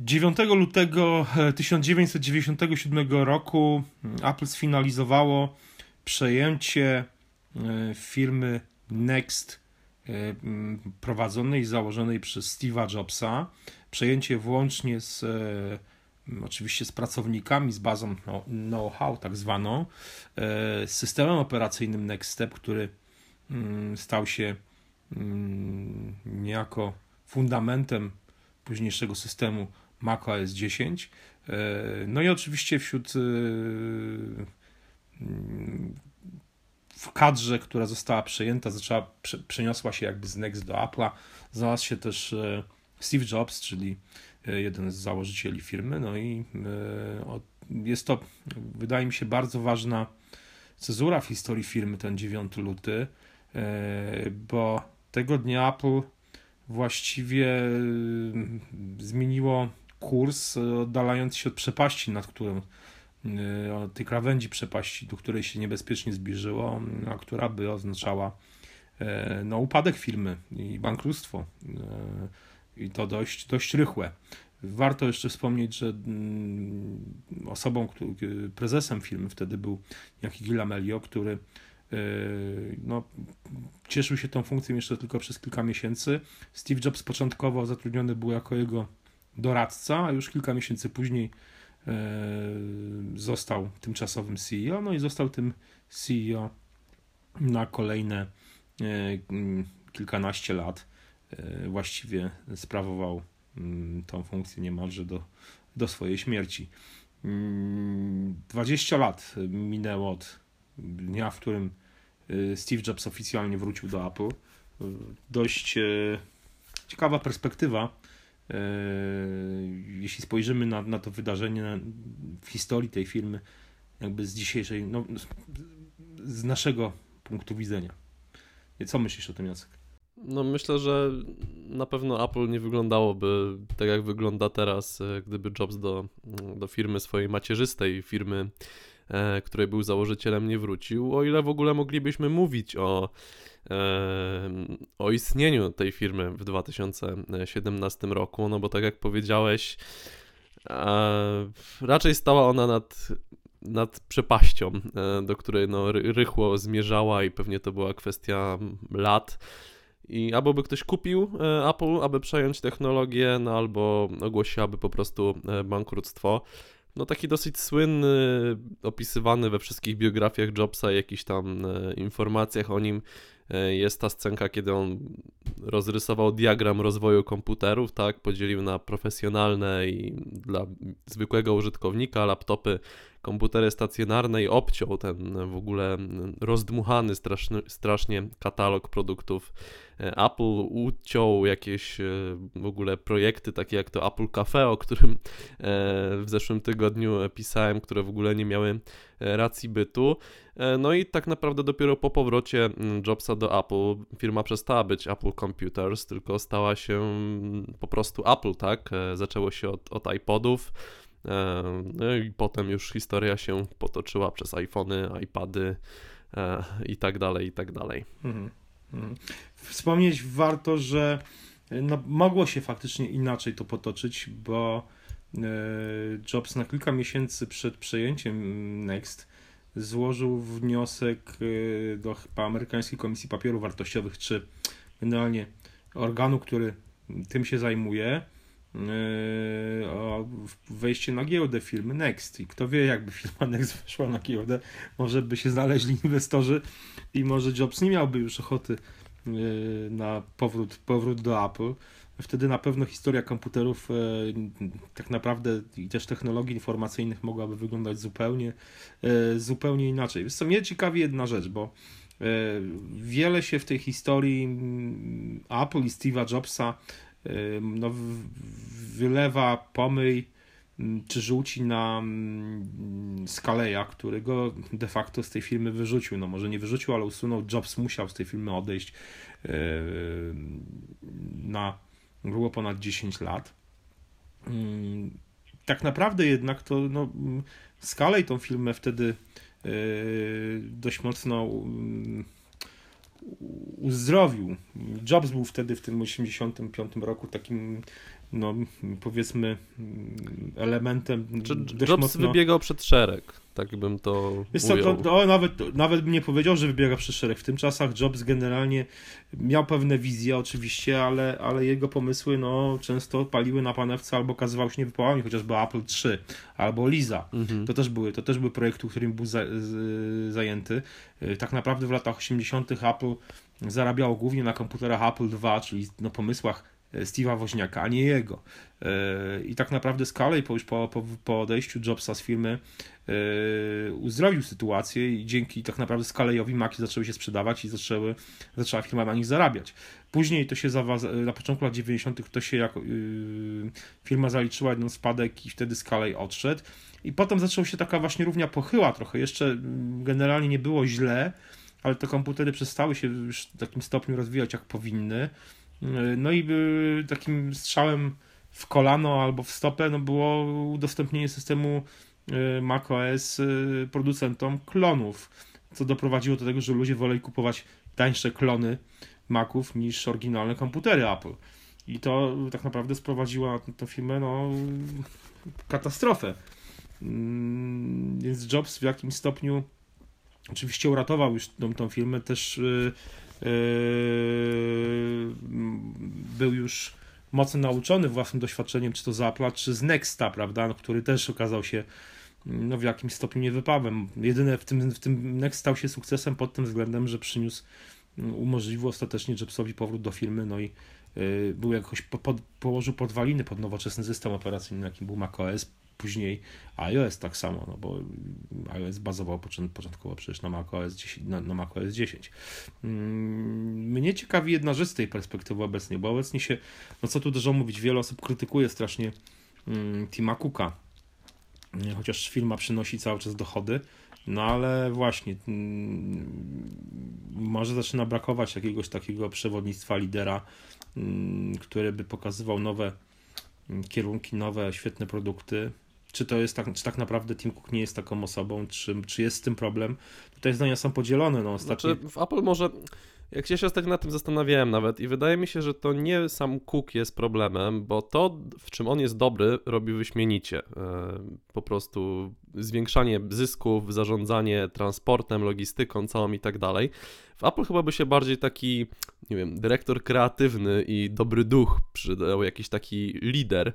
9 lutego 1997 roku Apple sfinalizowało przejęcie firmy Next prowadzonej i założonej przez Steve'a Jobsa. Przejęcie włącznie z oczywiście z pracownikami, z bazą know-how tak zwaną, systemem operacyjnym Next Step, który stał się niejako fundamentem późniejszego systemu macOS 10. No i oczywiście wśród w kadrze, która została przejęta, zaczęła, przeniosła się jakby z Next do Apple'a. Znalazł się też e, Steve Jobs, czyli e, jeden z założycieli firmy. No i e, jest to, wydaje mi się, bardzo ważna cezura w historii firmy, ten 9 luty, bo tego dnia Apple właściwie zmieniło kurs, oddalając się od przepaści, nad którą Y, tej krawędzi przepaści, do której się niebezpiecznie zbliżyło, a która by oznaczała e, no, upadek firmy i bankructwo. E, I to dość, dość rychłe. Warto jeszcze wspomnieć, że mm, osobą, prezesem firmy wtedy był Jaki Gilamelio, który e, no, cieszył się tą funkcją jeszcze tylko przez kilka miesięcy. Steve Jobs początkowo zatrudniony był jako jego doradca, a już kilka miesięcy później E, został tymczasowym CEO, no i został tym CEO na kolejne e, kilkanaście lat. E, właściwie sprawował mm, tą funkcję niemalże do, do swojej śmierci. 20 mm, lat minęło od dnia, w którym Steve Jobs oficjalnie wrócił do Apple. Dość ciekawa perspektywa jeśli spojrzymy na, na to wydarzenie w historii tej firmy, jakby z dzisiejszej, no, z naszego punktu widzenia. Co myślisz o tym, Jacek? No myślę, że na pewno Apple nie wyglądałoby tak jak wygląda teraz, e, gdyby Jobs do, do firmy swojej macierzystej, firmy, e, której był założycielem, nie wrócił. O ile w ogóle moglibyśmy mówić o o istnieniu tej firmy w 2017 roku, no bo tak jak powiedziałeś, raczej stała ona nad, nad przepaścią, e, do której no, rychło zmierzała i pewnie to była kwestia lat. I albo by ktoś kupił e, Apple, aby przejąć technologię, no albo ogłosiłaby po prostu e, bankructwo. No taki dosyć słynny, opisywany we wszystkich biografiach Jobsa, jakichś tam informacjach o nim jest ta scenka, kiedy on rozrysował diagram rozwoju komputerów, tak, podzielił na profesjonalne i dla zwykłego użytkownika laptopy, komputery stacjonarne i obciął ten w ogóle rozdmuchany straszny, strasznie katalog produktów e, Apple, uciął jakieś e, w ogóle projekty takie jak to Apple Cafe, o którym w zeszłym tygodniu pisałem, które w ogóle nie miały racji bytu. E, no i tak naprawdę dopiero po powrocie Jobsa do Apple firma przestała być Apple Computers, tylko stała się po prostu Apple, tak? E, zaczęło się od, od iPodów. E, no i potem już historia się potoczyła przez iPhony, iPady i tak dalej, i tak dalej. Mhm. Mhm. Wspomnieć warto, że no, mogło się faktycznie inaczej to potoczyć, bo Jobs na kilka miesięcy przed przejęciem Next złożył wniosek do chyba amerykańskiej Komisji Papierów Wartościowych, czy generalnie organu, który tym się zajmuje, wejście na giełdę firmy Next. I kto wie, jakby firma Next weszła na giełdę, może by się znaleźli inwestorzy i może Jobs nie miałby już ochoty y, na powrót, powrót do Apple wtedy na pewno historia komputerów e, tak naprawdę i też technologii informacyjnych mogłaby wyglądać zupełnie, zupełnie inaczej. Wiesz co, mnie ciekawi jedna rzecz, bo wiele się w tej historii mm, Apple i Steve'a Jobsa no, wylewa pomyj mm, czy rzuci na mm, Scaleya, którego de facto z tej firmy wyrzucił. No może nie wyrzucił, ale usunął. Jobs musiał z tej firmy odejść na było ponad 10 lat. Tak naprawdę jednak to no, skalę tą filmę wtedy e, dość mocno uzdrowił. Jobs był wtedy w tym 85 roku takim no powiedzmy elementem Czy Jobs mocno... wybiegał przed szereg, tak bym to Wiesz co, to, to, nawet, nawet bym nie powiedział, że wybiega przed szereg. W tym czasach Jobs generalnie miał pewne wizje oczywiście, ale, ale jego pomysły no, często paliły na panewce albo okazywały się niewypałami, chociażby Apple III albo Liza. Mhm. To, też były, to też były projekty, którym był za, z, zajęty. Tak naprawdę w latach 80. Apple zarabiało głównie na komputerach Apple II, czyli na pomysłach E, Steve'a Woźniaka, a nie jego. E, I tak naprawdę Scully po, już po, po, po odejściu Jobsa z firmy e, uzdrowił sytuację i dzięki tak naprawdę Scully'owi Maki zaczęły się sprzedawać i zaczęły, zaczęła firma na nich zarabiać. Później to się na początku lat 90. to się jako yy, firma zaliczyła jeden spadek i wtedy Scully odszedł. I potem zaczęła się taka właśnie równia pochyła trochę. Jeszcze mm, generalnie nie było źle, ale te komputery przestały się już w takim stopniu rozwijać jak powinny. No i takim strzałem w kolano albo w stopę no było udostępnienie systemu y, macOS y, producentom klonów, co doprowadziło do tego, że ludzie woleli kupować tańsze klony Maców niż oryginalne komputery Apple. I to tak naprawdę sprowadziło tę firmę no, katastrofę. Mm, więc Jobs w jakimś stopniu oczywiście uratował już tą, tą firmę też y, Yy, był już mocno nauczony własnym doświadczeniem, czy to z czy z Nexta, prawda, no, który też okazał się no, w jakimś stopniu niewypawem. Jedyne w tym, w tym Next stał się sukcesem pod tym względem, że przyniósł, umożliwił ostatecznie Jobsowi powrót do firmy, no i yy, był jakoś, po, położył podwaliny pod nowoczesny system operacyjny, jakim był macOS, później iOS tak samo, no bo iOS bazował początkowo przecież na macOS 10. Na, na macOS 10. Mm, mnie ciekawi jedna rzecz z tej perspektywy obecnej, bo obecnie się, no co tu dużo mówić, wiele osób krytykuje strasznie mm, Tima Cooka, chociaż firma przynosi cały czas dochody, no ale właśnie mm, może zaczyna brakować jakiegoś takiego przewodnictwa, lidera, który by pokazywał nowe kierunki, nowe, świetne produkty, czy to jest tak, czy tak naprawdę Tim Cook nie jest taką osobą, czy, czy jest z tym problem. Tutaj zdania są podzielone. No, ostatnio... Znaczy, w Apple może, jak się ostatnio nad tym zastanawiałem nawet i wydaje mi się, że to nie sam Cook jest problemem, bo to, w czym on jest dobry, robi wyśmienicie. E, po prostu zwiększanie zysków, zarządzanie transportem, logistyką całą i tak dalej. W Apple chyba by się bardziej taki, nie wiem, dyrektor kreatywny i dobry duch przydał, jakiś taki lider,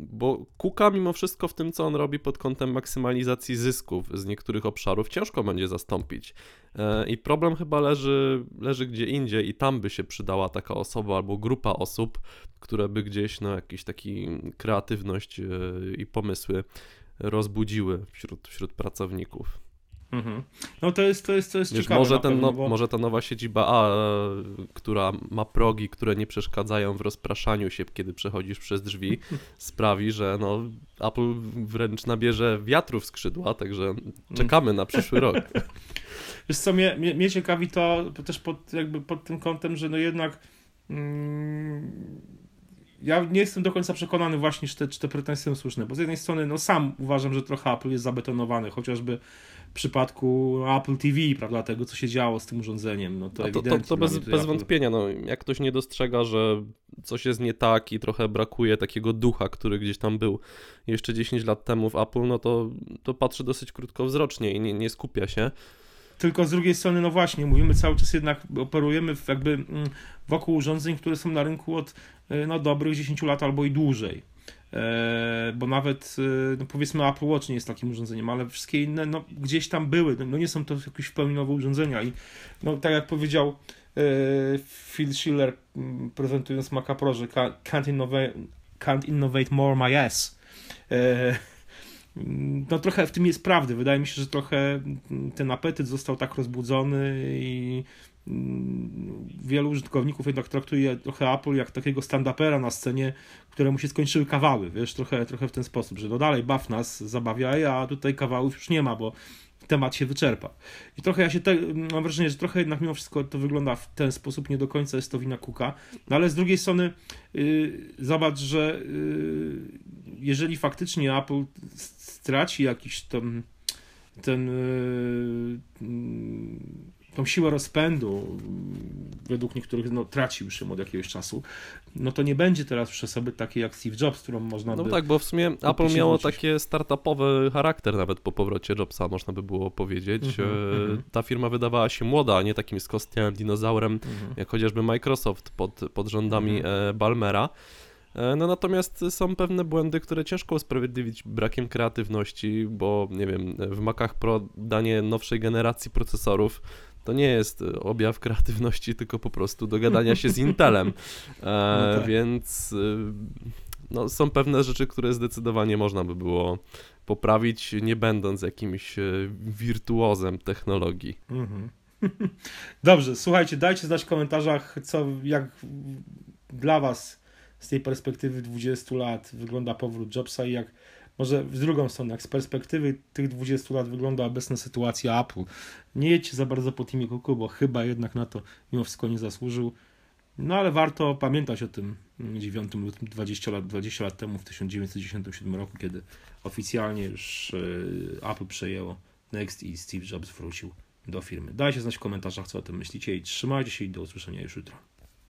bo Kuka mimo wszystko w tym, co on robi pod kątem maksymalizacji zysków z niektórych obszarów, ciężko będzie zastąpić. E, I problem chyba leży, leży gdzie indziej i tam by się przydała taka osoba albo grupa osób, które by gdzieś no, jakiś taki kreatywność e, i pomysły rozbudziły wśród, wśród pracowników. Mhm. No to jest, to jest, to jest Wiesz, ciekawe. Może, ten, no, bo... może ta nowa siedziba A, e, która ma progi, które nie przeszkadzają w rozpraszaniu się, kiedy przechodzisz przez drzwi, sprawi, że no, Apple wręcz nabierze wiatru w skrzydła, także czekamy na przyszły rok. Wiesz co, mnie, mnie, mnie ciekawi to też pod, jakby pod tym kątem, że no jednak mm, ja nie jestem do końca przekonany właśnie, czy te, czy te pretensje są słuszne, bo z jednej strony no sam uważam, że trochę Apple jest zabetonowany, chociażby przypadku Apple TV, prawda, tego, co się działo z tym urządzeniem. No to, to, to, to bez, bez Apple... wątpienia, no, jak ktoś nie dostrzega, że coś jest nie tak i trochę brakuje takiego ducha, który gdzieś tam był jeszcze 10 lat temu w Apple, no to, to patrzy dosyć krótkowzrocznie i nie, nie skupia się. Tylko z drugiej strony, no właśnie, mówimy cały czas jednak, operujemy w jakby mm, wokół urządzeń, które są na rynku od no, dobrych 10 lat albo i dłużej. E, bo nawet e, no powiedzmy Apple Watch nie jest takim urządzeniem, ale wszystkie inne no, gdzieś tam były, no nie są to jakieś w pełni nowe urządzenia i no, tak jak powiedział Phil Schiller prezentując Maca Pro, że can't innovate, can't innovate more my ass. No trochę w tym jest prawdy. Wydaje mi się, że trochę ten apetyt został tak rozbudzony i wielu użytkowników jednak traktuje trochę Apple jak takiego stand-upera na scenie, któremu się skończyły kawały, wiesz, trochę, trochę w ten sposób, że no dalej baw nas, zabawiaj, a tutaj kawałów już nie ma, bo temat się wyczerpa. I trochę ja się te, mam wrażenie, że trochę jednak mimo wszystko to wygląda w ten sposób, nie do końca jest to wina Kuka, no ale z drugiej strony yy, zobacz, że yy, jeżeli faktycznie Apple straci jakiś tam ten yy, tą siłę rozpędu, według niektórych no, traci już ją od jakiegoś czasu, no to nie będzie teraz już osoby takiej jak Steve Jobs, którą można No by... tak, bo w sumie Apple miało takie startupowy charakter nawet po powrocie Jobsa, można by było powiedzieć. Mhm. Ta firma wydawała się młoda, a nie takim skostniałym dinozaurem, Mhm. jak chociażby Microsoft pod, pod rządami Mhm. e, Balmera. E, No natomiast są pewne błędy, które ciężko usprawiedliwić brakiem kreatywności, bo nie wiem, w Macach Pro danie nowszej generacji procesorów to nie jest e, objaw kreatywności, tylko po prostu dogadania się z Intelem. E, No tak. Więc e, no, są pewne rzeczy, które zdecydowanie można by było poprawić, nie będąc jakimś e, wirtuozem technologii. Mhm. Dobrze, słuchajcie, dajcie znać w komentarzach, co, jak dla Was z tej perspektywy 20 lat wygląda powrót Jobsa i jak może w drugą stronę, jak z perspektywy tych 20 lat wygląda obecna sytuacja Apple. Nie jedźcie za bardzo po Timie Cooku, bo chyba jednak na to mimo wszystko nie zasłużył. No ale warto pamiętać o tym 9 lutym 20 lat, 20 lat temu w 1997 roku, kiedy oficjalnie już e, Apple przejęło Next i Steve Jobs wrócił do firmy. Dajcie znać w komentarzach, co o tym myślicie i trzymajcie się i do usłyszenia już jutro.